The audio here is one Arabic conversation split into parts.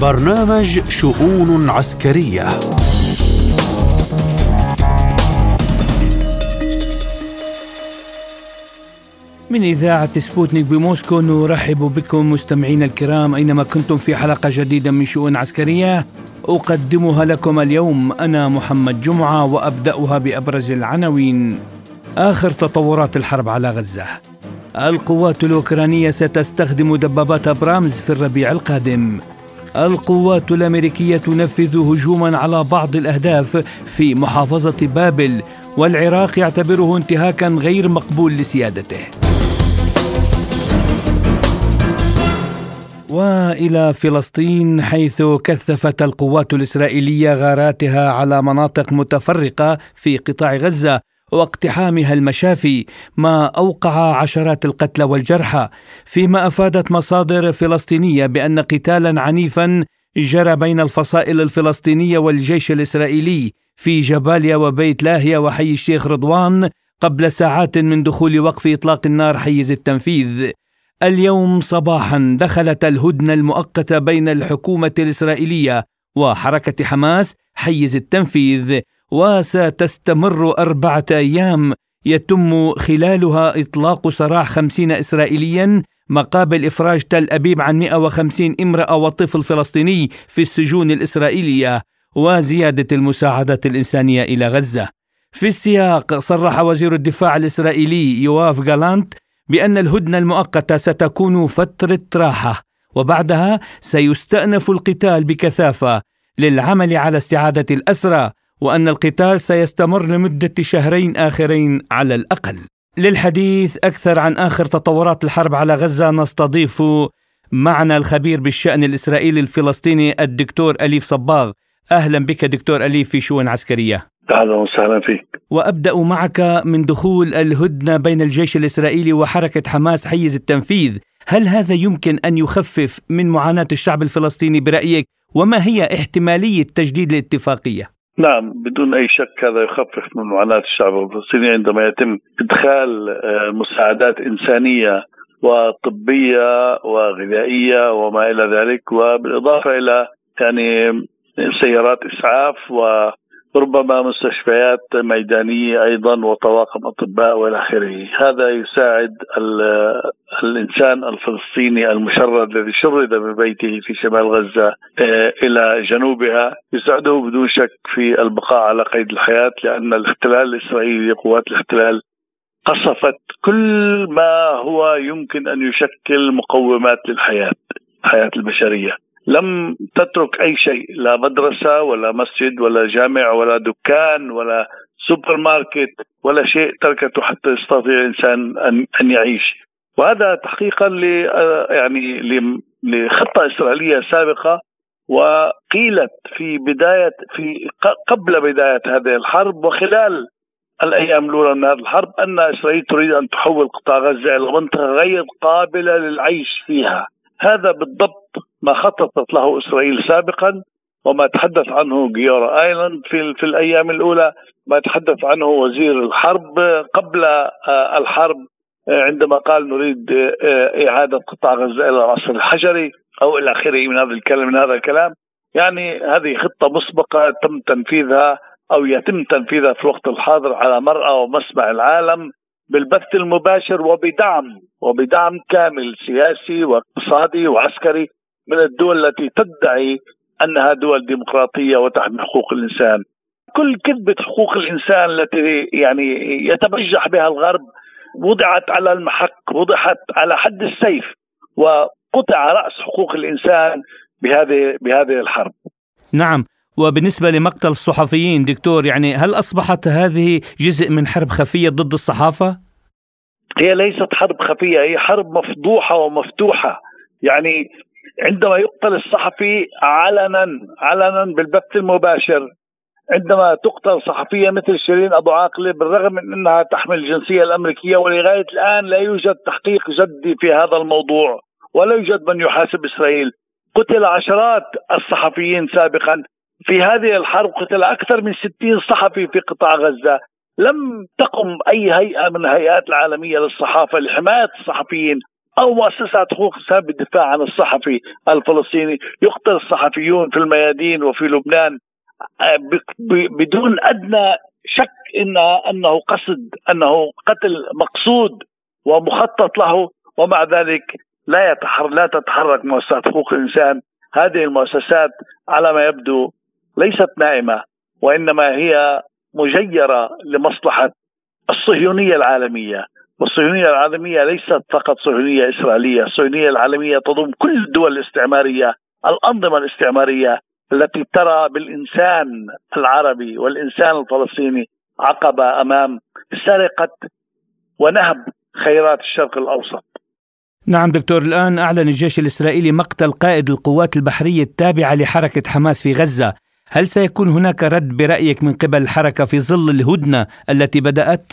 برنامج شؤون عسكرية. من إذاعة سبوتنيك بموسكو نرحب بكم مستمعينا الكرام أينما كنتم في حلقة جديدة من شؤون عسكرية. أقدمها لكم اليوم أنا محمد جمعة وأبدأها بأبرز العناوين. آخر تطورات الحرب على غزة. القوات الأوكرانية ستستخدم دبابات أبرامز في الربيع القادم. القوات الأمريكية تنفذ هجوما على بعض الأهداف في محافظة بابل والعراق يعتبره انتهاكا غير مقبول لسيادته. وإلى فلسطين حيث كثفت القوات الإسرائيلية غاراتها على مناطق متفرقة في قطاع غزة. واقتحامها المشافي ما أوقع عشرات القتلى والجرحى فيما أفادت مصادر فلسطينية بأن قتالا عنيفا جرى بين الفصائل الفلسطينية والجيش الإسرائيلي في جباليا وبيت لاهيا وحي الشيخ رضوان قبل ساعات من دخول وقف إطلاق النار حيز التنفيذ. اليوم صباحا دخلت الهدنة المؤقتة بين الحكومة الإسرائيلية وحركة حماس حيز التنفيذ. وستستمر أربعة أيام. يتم خلالها إطلاق سراح خمسين إسرائيليا مقابل إفراج تل أبيب عن 150 امرأة وطفل فلسطيني في السجون الإسرائيلية وزيادة المساعدات الإنسانية إلى غزة. في السياق صرح وزير الدفاع الإسرائيلي يواف جالانت بأن الهدنة المؤقتة ستكون فترة راحة وبعدها سيستأنف القتال بكثافة للعمل على استعادة الأسرى. وأن القتال سيستمر لمدة شهرين آخرين على الأقل. للحديث أكثر عن آخر تطورات الحرب على غزة نستضيف معنا الخبير بالشأن الإسرائيلي الفلسطيني الدكتور أليف صباغ. أهلا بك دكتور أليف في شؤون عسكرية. أهلا وسهلا فيك. وأبدأ معك من دخول الهدنة بين الجيش الإسرائيلي وحركة حماس حيز التنفيذ، هل هذا يمكن أن يخفف من معاناة الشعب الفلسطيني برأيك؟ وما هي احتمالية تجديد الاتفاقيه؟ نعم بدون أي شك هذا يخفف من معاناة الشعب الفلسطيني عندما يتم إدخال آه، مساعدات إنسانية وطبية وغذائية وما إلى ذلك وبالإضافة إلى يعني سيارات إسعاف و ربما مستشفيات ميدانية أيضا وطواقم أطباء وإلى آخره، هذا يساعد الإنسان الفلسطيني المشرد الذي شرد من بيته في شمال غزة آه، إلى جنوبها، يساعده بدون شك في البقاء على قيد الحياة لأن الاحتلال الإسرائيلي قوات الاحتلال قصفت كل ما هو يمكن أن يشكل مقومات للحياة، الحياة البشرية. لم تترك أي شيء لا مدرسة ولا مسجد ولا جامع ولا دكان ولا سوبر ماركت ولا شيء تركته حتى يستطيع الإنسان ان أن يعيش وهذا تحقيقا ل يعني لخطة إسرائيلية سابقة وقيلت في بدايه في قبل بداية هذه الحرب وخلال الأيام الأولى من هذه الحرب أن إسرائيل تريد أن تحول قطاع غزة إلى منطقة غير قابلة للعيش فيها. هذا بالضبط ما خططت له إسرائيل سابقا وما تحدث عنه جيورا ايلاند في في الأيام الأولى. ما تحدث عنه وزير الحرب قبل آه، الحرب آه، عندما قال نريد آه، إعادة قطاع غزة إلى العصر الحجري أو إلى آخره من هذا الكلام من هذا الكلام يعني هذه خطة مسبقة تم تنفيذها أو يتم تنفيذها في الوقت الحاضر على مرأى ومسمع العالم بالبث المباشر وبدعم وبدعم كامل سياسي واقتصادي وعسكري من الدول التي تدعي أنها دول ديمقراطية وتحمي حقوق الإنسان. كل كذبة حقوق الإنسان التي يعني يتبجح بها الغرب وضعت على المحك، وضعت على حد السيف وقطع رأس حقوق الإنسان بهذه بهذه الحرب. نعم وبالنسبة لمقتل الصحفيين دكتور يعني هل أصبحت هذه جزء من حرب خفية ضد الصحافة؟ هي ليست حرب خفية هي حرب مفضوحة ومفتوحة يعني عندما يقتل الصحفي علنا علنا بالبث المباشر عندما تقتل صحفية مثل شيرين أبو عاقلة بالرغم من أنها تحمل الجنسية الأمريكية ولغاية الآن لا يوجد تحقيق جدي في هذا الموضوع ولا يوجد من يحاسب إسرائيل. قتل عشرات الصحفيين سابقا. في هذه الحرب قتل أكثر من 60 صحفي في قطاع غزة. لم تقم أي هيئة من الهيئات العالمية للصحافة لحماية الصحفيين أو مؤسسات حقوق الانسان بالدفاع عن الصحفي الفلسطيني. يقتل الصحفيون في الميادين وفي لبنان. بدون أدنى شك انها أنه قصد أنه قتل مقصود ومخطط له ومع ذلك لا يتحرك لا تتحرك مؤسسات حقوق الإنسان. هذه المؤسسات على ما يبدو ليست نائمه وإنما هي مجيرة لمصلحة الصهيونية العالمية. والصهيونية العالمية ليست فقط صهيونية إسرائيلية، الصهيونية العالمية تضم كل الدول الاستعمارية، الأنظمة الاستعمارية التي ترى بالإنسان العربي والإنسان الفلسطيني عقبة أمام سرقة ونهب خيرات الشرق الأوسط. نعم دكتور الآن أعلن الجيش الإسرائيلي مقتل قائد القوات البحرية التابعة لحركة حماس في غزة، هل سيكون هناك رد برأيك من قبل الحركة في ظل الهدنة التي بدأت؟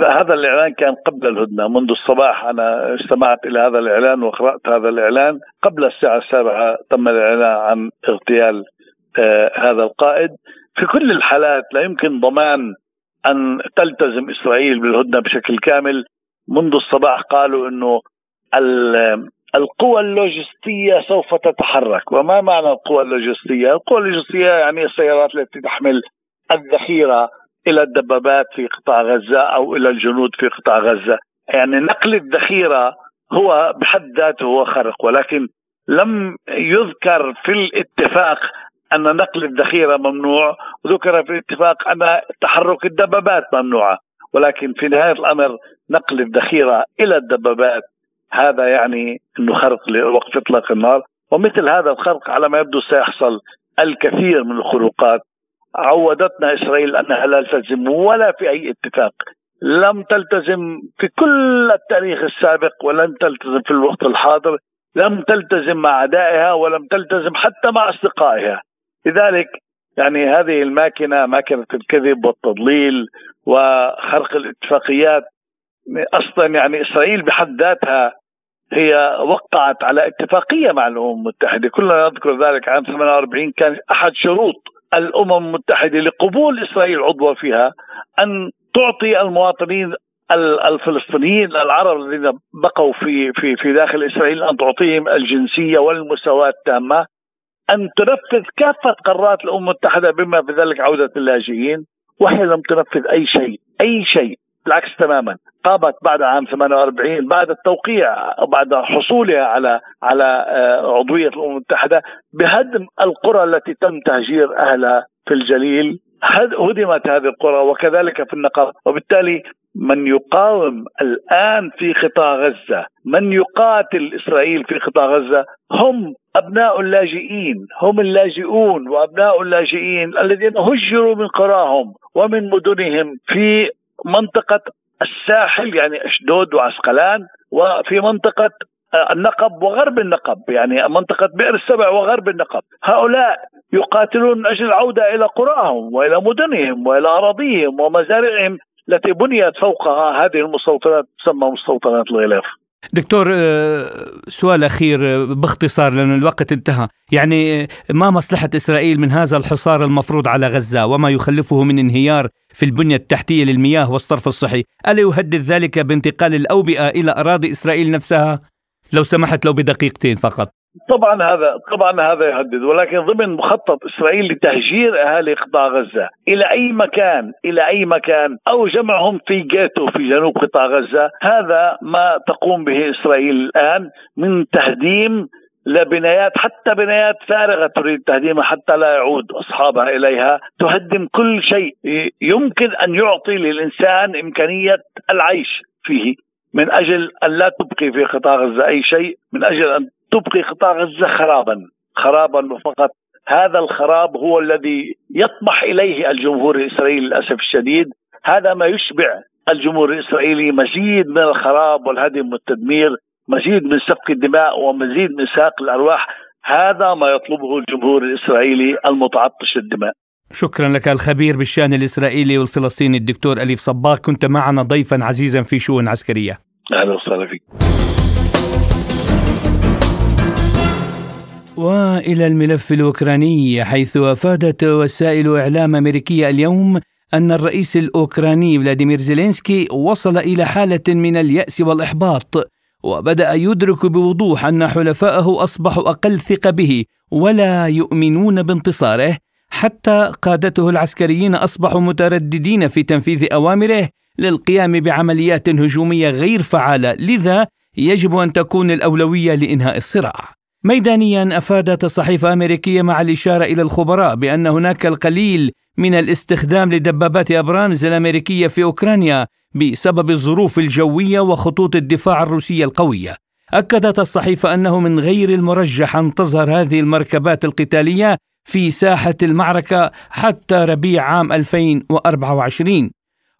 هذا الإعلان كان قبل الهدنة منذ الصباح أنا استمعت إلى هذا الإعلان وقرأت هذا الإعلان. قبل الساعة السابعة تم الإعلان عن اغتيال آه هذا القائد. في كل الحالات لا يمكن ضمان أن تلتزم إسرائيل بالهدنة بشكل كامل. منذ الصباح قالوا إنه القوى اللوجستية سوف تتحرك. وما معنى القوى اللوجستية؟ القوى اللوجستية يعني السيارات التي تحمل الذخيرة. إلى الدبابات في قطاع غزة أو إلى الجنود في قطاع غزة. يعني نقل الذخيرة هو بحد ذاته هو خرق ولكن لم يذكر في الاتفاق أن نقل الذخيرة ممنوع وذكر في الاتفاق أن تحرك الدبابات ممنوعة. ولكن في نهاية الأمر نقل الذخيرة إلى الدبابات هذا يعني إنه خرق لوقف إطلاق النار. ومثل هذا الخرق على ما يبدو سيحصل الكثير من الخروقات. عودتنا إسرائيل انها لا تلتزم ولا في أي اتفاق. لم تلتزم في كل التاريخ السابق ولم تلتزم في الوقت الحاضر. لم تلتزم مع اعدائها ولم تلتزم حتى مع أصدقائها. لذلك يعني هذه الماكنه ماكنه الكذب والتضليل وخرق الاتفاقيات أصلا يعني إسرائيل بحد ذاتها هي وقعت على اتفاقية مع الأمم المتحدة، كلنا نذكر ذلك عام 48 كان أحد شروط الأمم المتحدة لقبول إسرائيل عضوه فيها أن تعطي المواطنين الفلسطينيين العرب الذين بقوا في في في داخل إسرائيل أن تعطيهم الجنسية والمساواة التامة أن تنفذ كافة قرارات الأمم المتحدة بما في ذلك عودة اللاجئين وهي لم تنفذ أي شيء أي شيء بالعكس تماما. قامت بعد عام 48 بعد التوقيع بعد حصولها على على آه، عضوية الأمم المتحدة بهدم القرى التي تم تهجير أهلها في الجليل. هدمت هذه القرى وكذلك في النقب وبالتالي من يقاوم الآن في قطاع غزة من يقاتل إسرائيل في قطاع غزة هم أبناء اللاجئين هم اللاجئون وأبناء اللاجئين الذين هجروا من قراهم ومن مدنهم في منطقة الساحل يعني أشدود وعسقلان وفي منطقة آه، النقب وغرب النقب يعني منطقة بئر السبع وغرب النقب. هؤلاء يقاتلون من أجل العودة إلى قراهم وإلى مدنهم وإلى أراضيهم ومزارعهم التي بنيت فوقها هذه المستوطنات تسمى مستوطنات الغلاف. دكتور آه، سؤال أخير آه، باختصار لأن الوقت انتهى، يعني آه، ما مصلحة إسرائيل من هذا الحصار المفروض على غزة وما يخلفه من انهيار في البنية التحتية للمياه والصرف الصحي، ألا يهدد ذلك بانتقال الأوبئة إلى أراضي إسرائيل نفسها؟ لو سمحت لو بدقيقتين فقط. طبعا هذا طبعا هذا يهدد ولكن ضمن مخطط إسرائيل لتهجير اهالي قطاع غزة إلى أي مكان؟ إلى أي مكان؟ أو جمعهم في جيتو في جنوب قطاع غزة؟ هذا ما تقوم به إسرائيل الآن من تهديم لبنايات حتى بنايات فارغة تريد تهديمها حتى لا يعود أصحابها إليها، تهدم كل شيء. يمكن أن يعطي للإنسان إمكانية العيش فيه من أجل أن لا تبقي في قطاع غزة أي شيء، من أجل أن تبقي قطاع غزه خرابا خرابا فقط. هذا الخراب هو الذي يطمح إليه الجمهور الإسرائيلي للأسف الشديد. هذا ما يشبع الجمهور الإسرائيلي مزيد من الخراب والهدم والتدمير مزيد من سفك الدماء ومزيد من ساق الأرواح. هذا ما يطلبه الجمهور الإسرائيلي المتعطش الدماء. شكرا لك الخبير بالشأن الإسرائيلي والفلسطيني الدكتور أليف صباغ. كنت معنا ضيفا عزيزا في شؤون عسكرية. أهلا وسهلا فيك. وإلى الملف الأوكراني حيث أفادت وسائل إعلام أمريكية اليوم أن الرئيس الأوكراني فلاديمير زيلينسكي وصل إلى حالة من اليأس والإحباط وبدأ يدرك بوضوح أن حلفائه أصبحوا أقل ثقة به ولا يؤمنون بانتصاره حتى قادته العسكريين أصبحوا مترددين في تنفيذ أوامره للقيام بعمليات هجومية غير فعالة لذا يجب أن تكون الأولوية لإنهاء الصراع. ميدانيا أفادت الصحيفه الامريكيه مع الإشارة إلى الخبراء بأن هناك القليل من الاستخدام لدبابات أبرامز الأمريكية في أوكرانيا بسبب الظروف الجوية وخطوط الدفاع الروسية القوية. أكدت الصحيفة أنه من غير المرجح أن تظهر هذه المركبات القتالية في ساحة المعركة حتى ربيع عام 2024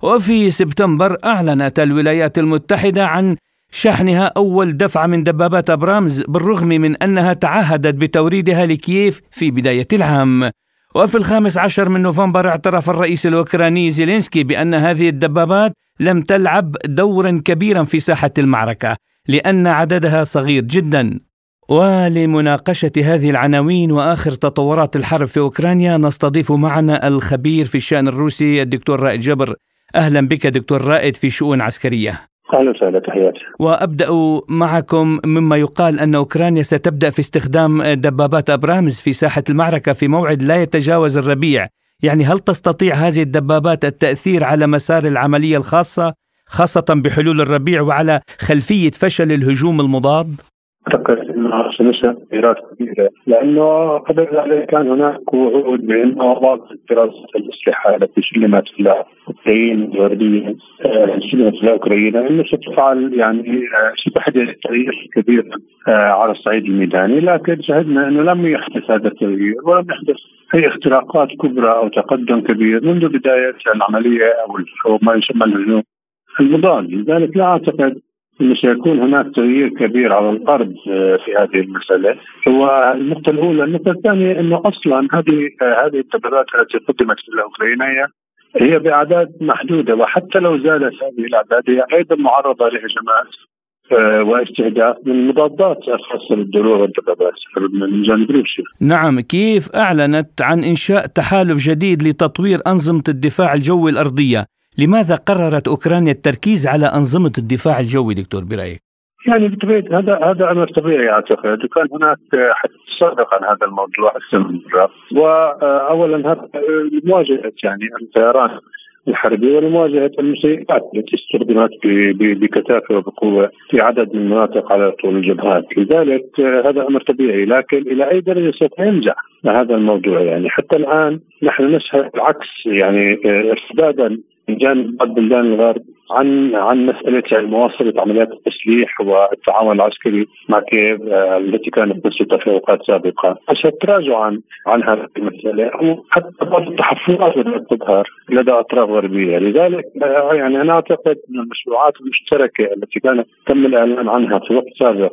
وفي سبتمبر أعلنت الولايات المتحدة عن شحنها أول دفعة من دبابات أبرامز بالرغم من أنها تعهدت بتوريدها لكييف في بداية العام. وفي الخامس عشر من نوفمبر اعترف الرئيس الأوكراني زيلينسكي بأن هذه الدبابات لم تلعب دورا كبيرا في ساحة المعركة لأن عددها صغير جدا. ولمناقشة هذه العناوين وآخر تطورات الحرب في أوكرانيا نستضيف معنا الخبير في الشأن الروسي الدكتور رائد جبر. أهلا بك دكتور رائد في شؤون عسكرية. أهلا وسهلا تحياتي. وأبدأ معكم مما يقال أن أوكرانيا ستبدأ في استخدام دبابات أبرامز في ساحة المعركة في موعد لا يتجاوز الربيع، يعني هل تستطيع هذه الدبابات التأثير على مسار العملية الخاصة خاصة بحلول الربيع وعلى خلفية فشل الهجوم المضاد؟ اعتقد انها سنشأ ايراد كبيرة. لأنه قبل ذلك كان هناك وعود بانه بعض دراسه الاسلحه التي سلمت إلى أوكرانيا الغربية آه، سلمت إلى أوكرانيا. انه ستفعل يعني آه، ستحدث تغيير كبير آه، على الصعيد الميداني. لكن شهدنا أنه لم يحدث هذا التغيير ولم يحدث أي اختراقات كبرى أو تقدم كبير منذ بداية العملية أو ما يسمى الهجوم المضاد. لذلك لا أعتقد انه سيكون هناك تغيير كبير على الأرض آه، في هذه المسألة. هو النقطة الأولى، النقطة الثانية إنه أصلا هذه آه، هذه التبريرات التي قدمت لأوكرانيا هي باعداد محدودة وحتى لو زادت هذه الأعداد هي أيضا معرضة لهجمات آه، واستهداف من المضادات الخاصة بالدروع والدبابات من جانب روسيا. نعم، كيف أعلنت عن إنشاء تحالف جديد لتطوير أنظمة الدفاع الجوي الأرضية، لماذا قررت أوكرانيا التركيز على أنظمة الدفاع الجوي دكتور برأيك؟ يعني بطبيعه هذا هذا أمر طبيعي أعتقد. وكان هناك حديث سابق عن هذا الموضوع واولا هذا مواجهة يعني الطيران الحربي ولمواجهه المسيرات التي استخدمت بكثافة وبقوة في عدد من المناطق على طول الجبهات، لذلك هذا أمر طبيعي لكن إلى أي درجة سوف ينجح هذا الموضوع؟ يعني حتى الآن نحن نشهد العكس يعني ارتدادا من جانب بعض بلدان الغرب عن عن مسألة يعني مواصلة عمليات التسليح والتعاون العسكري مع كييف آه، التي كانت بسيطه في أوقات سابقة، اشهد تراجعا عن هذه المسألة أو حتى بعض التحفظات بدات تظهر لدى أطراف غربية، لذلك آه، يعني أنا أعتقد أن المشروعات المشتركة التي كان تم الإعلان عنها في وقت سابق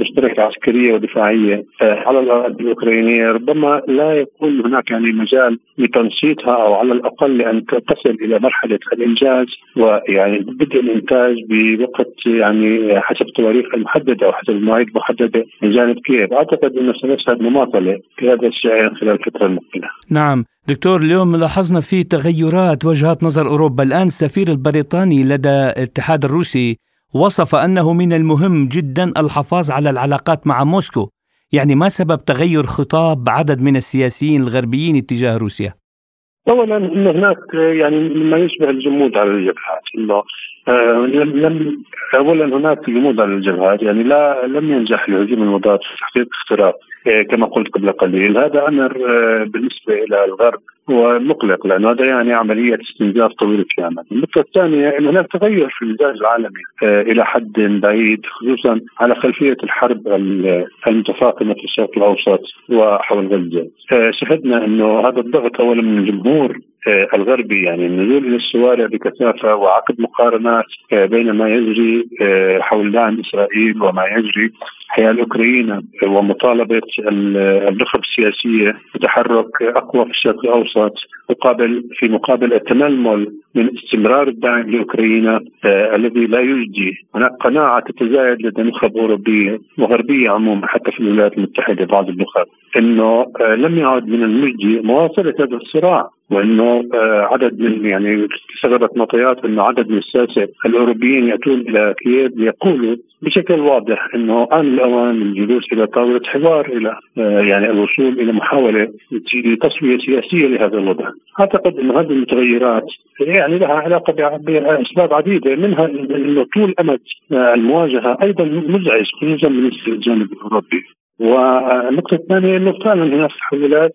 مشتركة عسكرية ودفاعية. آه، على الاراضي الأوكرانية ربما لا يكون هناك يعني مجال لتنشيطها أو على الأقل أن تصل إلى مرحلة الإنجاز ويعني بدء الإنتاج بوقت يعني حسب التواريخ المحددة أو حسب المواعيد المحددة من جانب كييف، أعتقد انه سنشهد مماطلة في هذا الشيء خلال الفترة المقبلة. نعم، دكتور اليوم لاحظنا في تغيرات وجهات نظر أوروبا، الآن السفير البريطاني لدى الاتحاد الروسي وصف أنه من المهم جدا الحفاظ على العلاقات مع موسكو يعني ما سبب تغير خطاب عدد من السياسيين الغربيين اتجاه روسيا. اولا انه هناك يعني ما يشبه الجمود على الجبهات انه آه، لم اولا هناك جمود على الجبهات يعني لا لم ينجح الهجوم المضاد في تحقيق اختراق آه، كما قلت قبل قليل. هذا أمر آه، بالنسبة إلى الغرب. هو مقلق لأنه هذا يعني عملية استنزاف طويله الامد. النقطة الثانية انه هناك تغير في المزاج العالمي إلى حد بعيد خصوصا على خلفية الحرب المتفاقمة في الشرق الأوسط وحول غزة. شهدنا إنه هذا الضغط اولا من الجمهور الغربي يعني النزول إلى الشوارع بكثافة وعقد مقارنات بين ما يجري حول دعم إسرائيل وما يجري حيال أوكرانيا ومطالبة النخب السياسية بتحرك أقوى في الشرق الأوسط مقابل في مقابل التململ من استمرار الدعم لأوكرانيا آه الذي لا يجدي، هناك قناعة تتزايد لدى نخب اوروبيه وغربيه عموما حتى في الولايات المتحدة بعض النخب إنه آه لم يعد من المجدي مواصلة هذا الصراع. وإنه آه، عدد من يعني استغربت معطيات إنه عدد من الساسه الأوروبيين يأتون إلى كييف ليقولوا بشكل واضح إنه آن الأوان للجلوس إلى طاولة حوار إلى آه، يعني الوصول إلى محاولة لتصفية سياسية لهذا الوضع. أعتقد إنه هذه المتغيرات يعني لها علاقة بأسباب عديدة منها إنه طول أمد آه، المواجهة أيضا مزعج خصوصا بالنسبة للجانب الأوروبي. والنقطه الثانية إنه فعلا هناك تحولات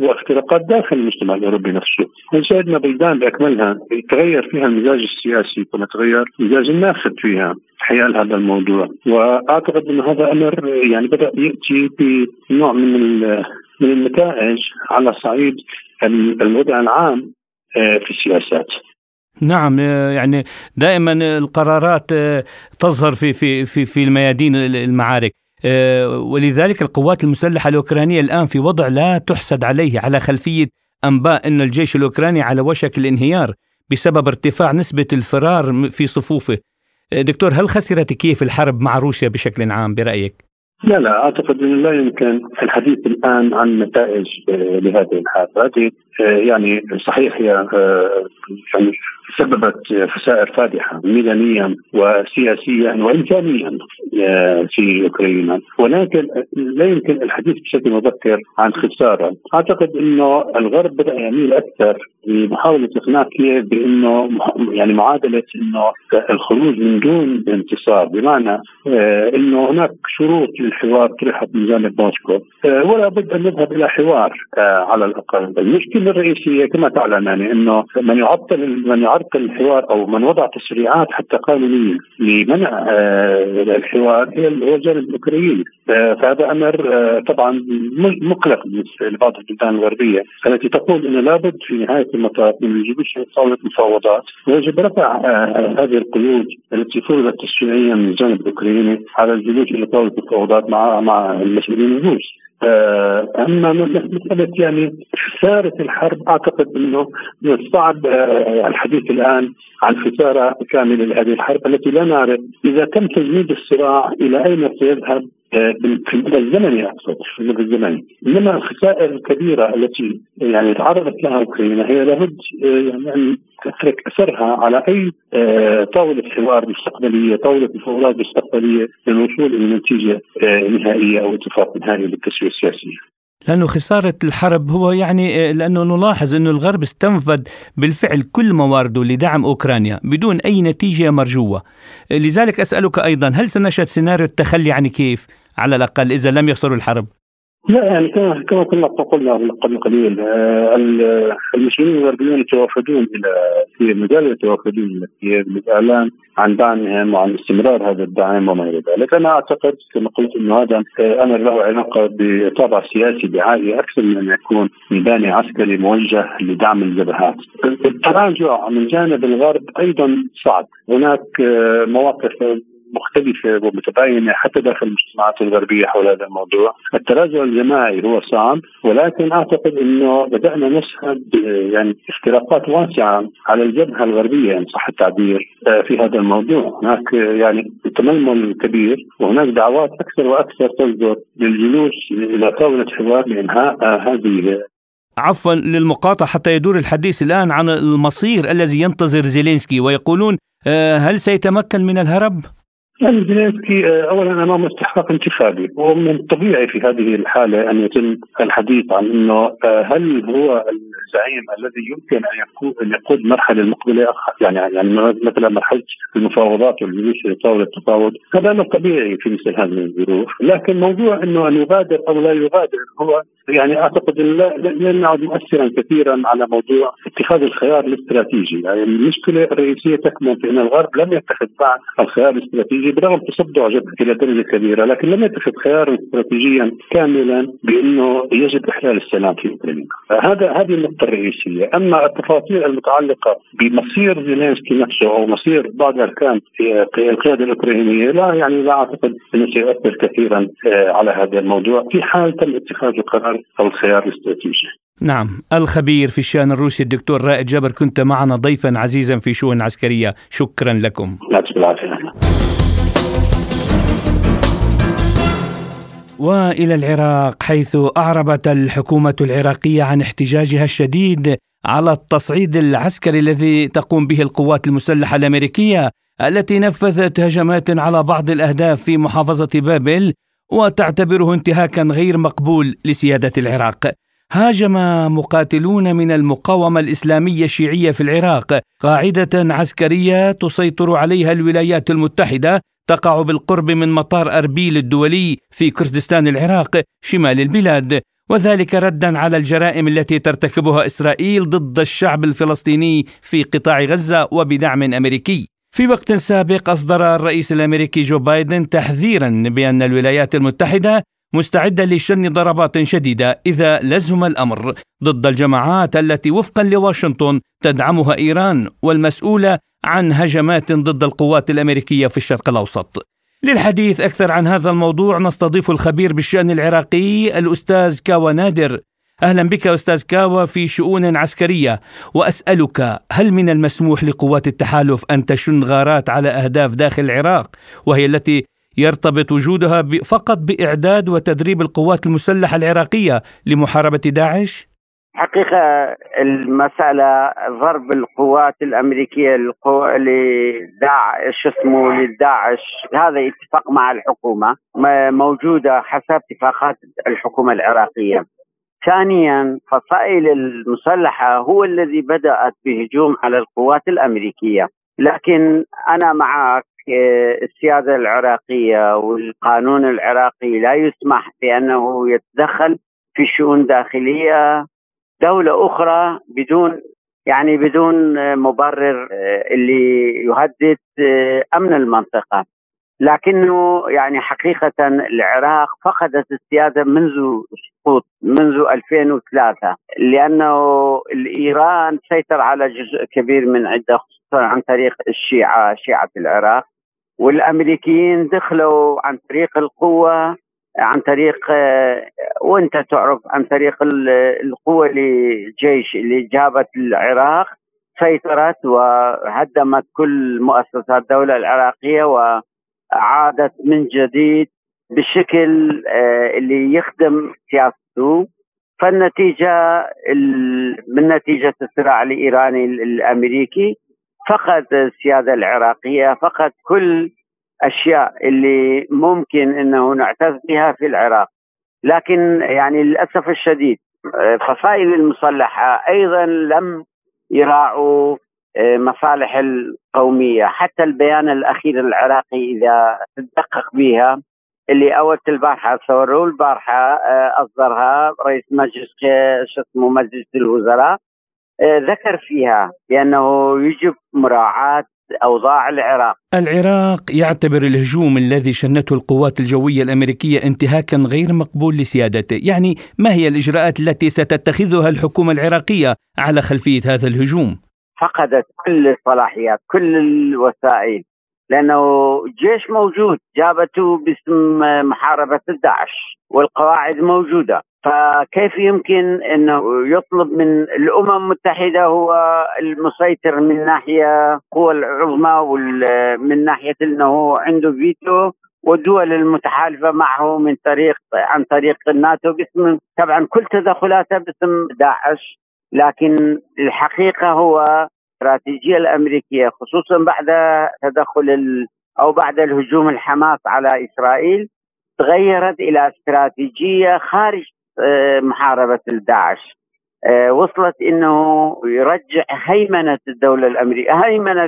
واختراقات داخل المجتمع الأوروبي نفسه، وشاهدنا بلدان بأكملها يتغير فيها المزاج السياسي كما تغير مزاج الناخب فيها حيال هذا الموضوع، وأعتقد أن هذا أمر يعني بدأ يأتي بنوع من من النتائج على صعيد الوضع العام آه، في السياسات. نعم آه، يعني دائما القرارات آه، تظهر في في في في الميادين المعارك. ولذلك القوات المسلحة الأوكرانية الآن في وضع لا تحسد عليه على خلفية أنباء أن الجيش الأوكراني على وشك الانهيار بسبب ارتفاع نسبة الفرار في صفوفه آه، دكتور هل خسرت كيف الحرب مع روسيا بشكل عام برأيك؟ لا لا أعتقد انه لا يمكن الحديث الآن عن نتائج آه، لهذه الحرب، هذه يعني صحيح هي يعني سببت خسائر فادحة ميدانيا وسياسيا وانسانيا آه، في أوكرانيا. ولكن لا يمكن الحديث بشكل مبكر عن خسارة، أعتقد إنه الغرب بدأ يميل أكثر لمحاولة إقناع كييف بإنه يعني معادلة إنه الخروج من دون انتصار. بمعنى آه، إنه هناك شروط للحوار طرحت من جانب موسكو. آه، ولا بد أن نذهب إلى حوار على الأقل، المشكلة الرئيسية كما تعلم يعني إنه من يعطل من عرق الحوار أو من وضع تشريعات حتى قانونيه لمنع آه، الحوار هي الجانب الاوكراني آه، فهذا أمر آه، طبعا مقلق بالنسبة لبعض البلدان الغربية التي تقول إنه لابد في نهاية المطاف من إلى طاوله مفاوضات. ويجب رفع هذه القيود التي فرضت تشريعيا من الجانب الأوكراني على الجلوس إلى طاوله مفاوضات مع مع المسؤولين الروس. أما مساله يعني خسارة الحرب أعتقد إنه من الصعب آه، الحديث الآن عن خسارة كاملة لهذه الحرب التي لا نعرف إذا تم تجميد الصراع إلى أين سيذهب؟ آه، في المدى الزمني أقصد في المدى الزمني إنما الخسائر الكبيرة التي يعني تعرضت لها أوكرانيا هي لابد يعني أن تترك أثرها على أي طاولة حوار مستقبلية، طاولة مفاوضات مستقبلية للوصول إلى نتيجة نهائية أو اتفاق نهائي للتسويه السياسية. لأنه خسارة الحرب هو يعني لأنه نلاحظ أنه الغرب استنفذ بالفعل كل موارده لدعم أوكرانيا بدون أي نتيجة مرجوة لذلك أسألك أيضا هل سنشهد سيناريو التخلي عن كيف على الأقل إذا لم يخسروا الحرب؟ لا يعني كما كما كنا قلنا قبل قليل آه، المسلمين الغربيون يتوافدون إلى في مجال يتوافدون إلى كييف للاعلان عن دعمهم وعن استمرار هذا الدعم وما إلى ذلك، أنا أعتقد كما قلت إنه هذا آه، أمر له علاقة بطابع سياسي دعائي أكثر من أن يكون ميداني عسكري موجه لدعم الجبهات. التراجع من جانب الغرب أيضا صعب، هناك آه، مواقف مختلفة ومتباينة حتى داخل المجتمعات الغربية حول هذا الموضوع التراجع الجماعي هو صعب ولكن أعتقد أنه بدأنا نشهد يعني اختراقات واسعة على الجبهة الغربية إن صح التعبير آه، في هذا الموضوع هناك يعني تململ كبير وهناك دعوات أكثر وأكثر تصدر للجلوس إلى طاولة حوار لإنهاء هذه عفوا للمقاطعة حتى يدور الحديث الآن عن المصير الذي ينتظر زيلينسكي ويقولون آه، هل سيتمكن من الهرب؟ يعني زيلينسكي آه، اولا امام استحقاق انتخابي ومن الطبيعي في هذه الحالة أن يتم الحديث عن إنه آه، هل هو الزعيم الذي يمكن أن يقود المرحله المقبلة يعني يعني مثلا مرحلة المفاوضات والجلوس لطاولة التفاوض؟ هذا أمر طبيعي في مثل هذه الظروف لكن موضوع إنه أن يغادر أو لا يغادر هو يعني أعتقد لن يعد مؤثرا كثيرا على موضوع اتخاذ الخيار الاستراتيجي، يعني المشكلة الرئيسية تكمن في إن الغرب لم يتخذ بعد الخيار الاستراتيجي برغم تصدع جبهة إلى درجة كبيرة، لكن لم يتخذ خيارا استراتيجيا كاملا بأنه يجب إحلال السلام في أوكرانيا. هذا هذه النقطة الرئيسية، أما التفاصيل المتعلقة بمصير زيلينسكي نفسه أو مصير بعض أركان القيادة الأوكرانية لا يعني لا أعتقد إنه سيؤثر كثيرا آه، على هذا الموضوع. في حال تم اتخاذ القرار الخيار الاستراتيجي. نعم الخبير في الشأن الروسي الدكتور رائد جبر كنت معنا ضيفا عزيزا في شؤون عسكرية شكرا لكم. يعطيك العافية. وإلى العراق حيث أعربت الحكومة العراقية عن احتجاجها الشديد على التصعيد العسكري الذي تقوم به القوات المسلحة الأمريكية التي نفذت هجمات على بعض الأهداف في محافظة بابل وتعتبره انتهاكا غير مقبول لسيادة العراق. هاجم مقاتلون من المقاومة الإسلامية الشيعية في العراق. قاعدة عسكرية تسيطر عليها الولايات المتحدة. تقع بالقرب من مطار أربيل الدولي في كردستان العراق شمال البلاد. وذلك ردا على الجرائم التي ترتكبها إسرائيل ضد الشعب الفلسطيني في قطاع غزة وبدعم أمريكي. في وقت سابق أصدر الرئيس الأمريكي جو بايدن تحذيرا بأن الولايات المتحدة مستعدة لشن ضربات شديدة إذا لزم الأمر ضد الجماعات التي وفقا لواشنطن تدعمها إيران والمسؤولة عن هجمات ضد القوات الأمريكية في الشرق الأوسط. للحديث أكثر عن هذا الموضوع نستضيف الخبير بالشأن العراقي الأستاذ كاوى نادر أهلا بك أستاذ كاوى في شؤون عسكرية وأسألك هل من المسموح لقوات التحالف أن تشن غارات على أهداف داخل العراق وهي التي يرتبط وجودها فقط بإعداد وتدريب القوات المسلحة العراقية لمحاربة داعش؟ حقيقة المسألة ضرب القوات الأمريكية لداعش اسمه للداعش هذا اتفاق مع الحكومة موجودة حسب اتفاقات الحكومة العراقية ثانيا فصائل المسلحة هو الذي بدأت بهجوم على القوات الأمريكية. لكن أنا معك السيادة العراقية والقانون العراقي لا يسمح بأنه يتدخل في شؤون داخلية دولة أخرى بدون يعني بدون مبرر آه، اللي يهدد آه، أمن المنطقة. لكنه يعني حقيقة العراق فقدت السيادة منذ سقوط منذ 2003 لأنه الإيران سيطر على جزء كبير من عدة خصوصا عن طريق الشيعة شيعة العراق والأمريكيين دخلوا عن طريق القوة عن طريق وأنت تعرف عن طريق القوة الجيش اللي جابت العراق سيطرت وهدمت كل مؤسسات الدولة العراقية وعادت من جديد بالشكل آه، اللي يخدم سياسته فالنتيجة من نتيجة الصراع الإيراني الأمريكي فقد السيادة العراقية فقد كل أشياء اللي ممكن إنه نعتز بها في العراق. لكن يعني للأسف الشديد فصائل المسلحه أيضا لم يراعوا آه، مصالح القومية حتى البيان الأخير العراقي إذا تدقق بها اللي أول البارحة صوروه البارحة آه، أصدرها رئيس مجلس شو اسمه مجلس الوزراء آه، ذكر فيها بأنه يجب مراعاة أوضاع العراق. العراق يعتبر الهجوم الذي شنته القوات الجوية الأمريكية انتهاكا غير مقبول لسيادته، يعني ما هي الإجراءات التي ستتخذها الحكومة العراقية على خلفية هذا الهجوم؟ فقدت كل الصلاحيات، كل الوسائل، لأنه جيش موجود جابته باسم محاربة الداعش والقواعد موجودة. فكيف يمكن إنه يطلب من الأمم المتحدة هو المسيطر من ناحية القوى العظمى ومن ناحية إنه عنده فيتو والدول المتحالفة معه من طريق عن طريق الناتو باسم طبعا كل تدخلاته باسم داعش. لكن الحقيقة هو الاستراتيجيه الأمريكية خصوصا بعد تدخل أو بعد الهجوم الحماس على إسرائيل تغيرت إلى استراتيجية خارج آه، محاربة الداعش. آه، وصلت إنه يرجع هيمنة الدولة الامريكيه هيمنة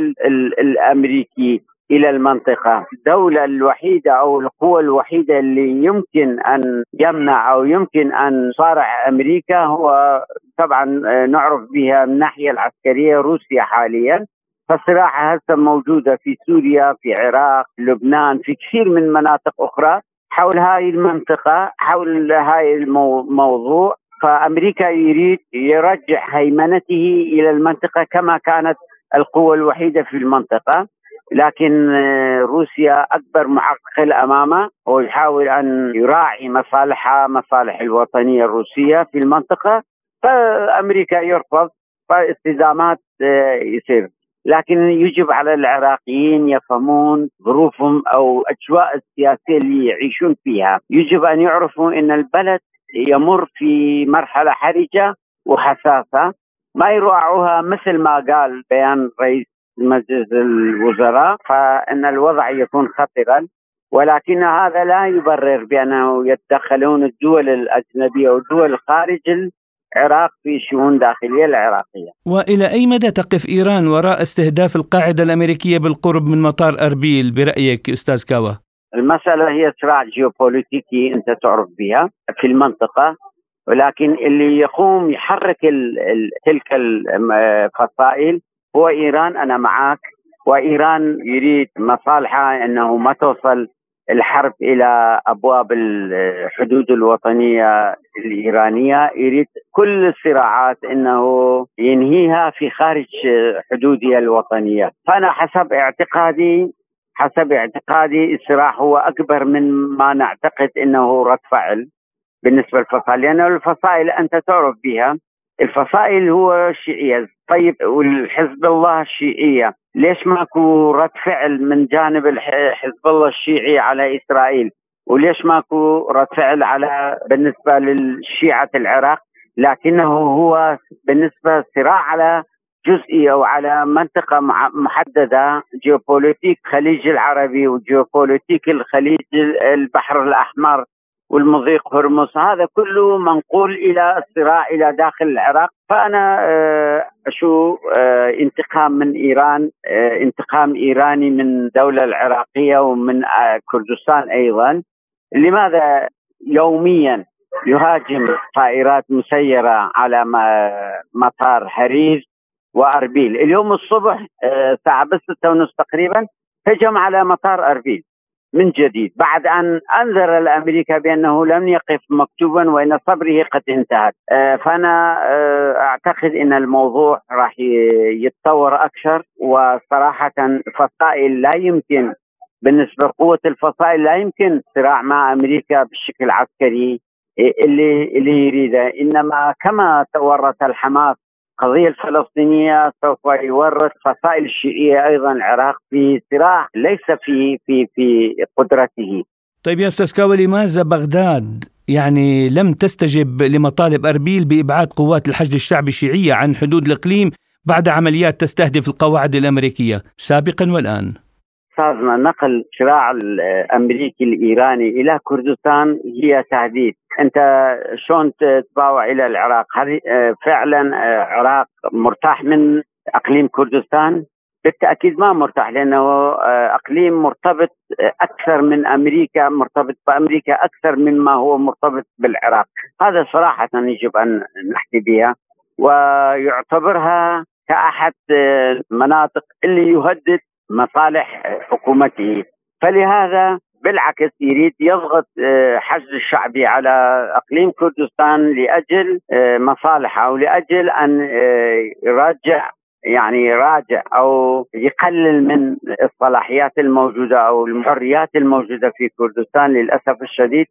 الأمريكي. إلى المنطقة، الدولة الوحيدة أو القوه الوحيدة اللي يمكن أن يمنع أو يمكن أن تصارع أمريكا هو طبعا آه، نعرف بها من الناحية العسكرية روسيا حاليا. فالصراع هسه موجودة في سوريا في العراق لبنان في كثير من مناطق أخرى حول هاي المنطقة حول هاي الموضوع فأمريكا يريد يرجع هيمنته إلى المنطقة كما كانت القوة الوحيدة في المنطقة. لكن آه، روسيا أكبر معقل أمامه ويحاول أن يراعي مصالحها مصالح الوطنية الروسية في المنطقة فأمريكا يرفض فاستدامات آه، يصير. لكن يجب على العراقيين يفهمون ظروفهم أو أجواء السياسية اللي يعيشون فيها، يجب أن يعرفوا إن البلد يمر في مرحلة حرجة وحساسة. ما يراعوها مثل ما قال بيان رئيس مجلس الوزراء فإن الوضع يكون خطرا ولكن هذا لا يبرر بأنه يتدخلون الدول الأجنبية والدول خارج العراق في شؤون داخلية العراقية وإلى أي مدى تقف إيران وراء استهداف القاعدة الأمريكية بالقرب من مطار أربيل برأيك أستاذ كاوا؟ المسألة هي صراع جيوبوليتيكي أنت تعرف بها في المنطقة ولكن اللي يقوم يحرك ال ال تلك الفصائل هو إيران أنا معك وإيران يريد مصالحها أنه ما توصل الحرب إلى أبواب الحدود الوطنية الإيرانية. يريد كل الصراعات إنه ينهيها في خارج حدودها الوطنية، فأنا حسب اعتقادي حسب اعتقادي الصراع هو أكبر من ما نعتقد إنه رد فعل بالنسبة للفصائل. لأن الفصائل أنت تعرف بها. الفصائل هو الشيعيه طيب والحزب الله الشيعيه ليش ماكو رد فعل من جانب حزب الله الشيعي على إسرائيل؟ وليش ماكو رد فعل على بالنسبة للشيعة العراق؟ لكنه هو بالنسبة صراع على جزئية وعلى منطقة محددة جيوبوليتيك خليج العربي وجيوبوليتيك الخليج البحر الأحمر. والمضيق هرمز هذا كله منقول إلى الصراع إلى داخل العراق. فأنا آه، أشوف آه، انتقام من إيران آه، انتقام إيراني من الدولة العراقية ومن كردستان أيضا. لماذا يوميا يهاجم طائرات مسيرة على مطار حرير وأربيل؟ اليوم الصبح الساعة بس 6 ونص تقريبا هجم على مطار أربيل. من جديد. بعد أن أنذر الأمريكا بأنه لم يقف مكتوبا وأن صبره قد انتهت. آه، فأنا آه، أعتقد أن الموضوع راح يتطور أكثر وصراحة فصائل لا يمكن بالنسبة لقوة الفصائل لا يمكن صراع مع أمريكا بالشكل العسكري اللي اللي يريده. إنما كما تورط الحماس القضية الفلسطينية سوف يورط فصائل الشيعية أيضا العراق في صراع ليس في في في قدرته طيب يا أستاذ كاوي لماذا بغداد يعني لم تستجب لمطالب أربيل بإبعاد قوات الحشد الشعبي الشيعية عن حدود الإقليم بعد عمليات تستهدف القواعد الأمريكية سابقا والآن؟ استاذنا نقل الشراع الأمريكي الإيراني إلى كردستان هي تهديد. أنت شلون تباوع إلى العراق؟ هل فعلا آه، عراق مرتاح من أقليم كردستان؟ بالتأكيد ما مرتاح لأنه أقليم مرتبط أكثر من أمريكا مرتبط بأمريكا أكثر مما هو مرتبط بالعراق. هذا صراحة يجب أن نحكي بها ويعتبرها كأحد المناطق اللي يهدد مصالح حكومته. فلهذا بالعكس يريد يضغط آه، حشد الشعبي على إقليم كردستان لأجل آه، مصالحه ولأجل أن آه، يرجع يعني يراجع أو يقلل من الصلاحيات الموجودة أو الحريات الموجودة في كردستان. للأسف الشديد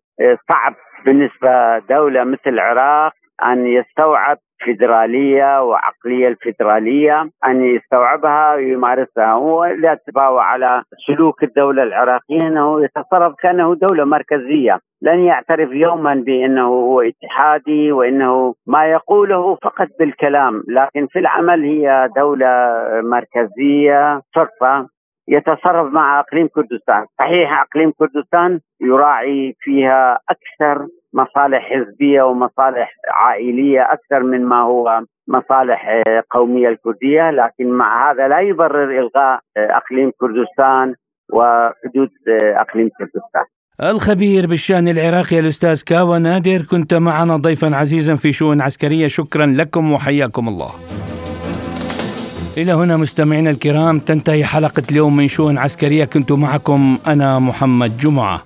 صعب بالنسبة دوله مثل العراق أن يستوعب فيدراليه وعقلية الفيدراليه أن يستوعبها ويمارسها. ولا تتباوى على سلوك الدولة العراقية إنه يتصرف كأنه دولة مركزية. لن يعترف يوما بأنه هو اتحادي وإنه ما يقوله فقط بالكلام لكن في العمل هي دولة مركزية صرفه يتصرف مع أقليم كردستان، صحيح أقليم كردستان يراعي فيها أكثر مصالح حزبية ومصالح عائلية أكثر من ما هو مصالح آه، قومية الكردية لكن مع هذا لا يبرر إلغاء آه، أقليم كردستان وحدود آه، أقليم كردستان. الخبير بالشأن العراقي الأستاذ كاوا نادر كنت معنا ضيفا عزيزا في شؤون عسكرية شكرا لكم وحياكم الله. إلى هنا مستمعينا الكرام تنتهي حلقة اليوم من شؤون عسكرية كنت معكم أنا محمد جمعة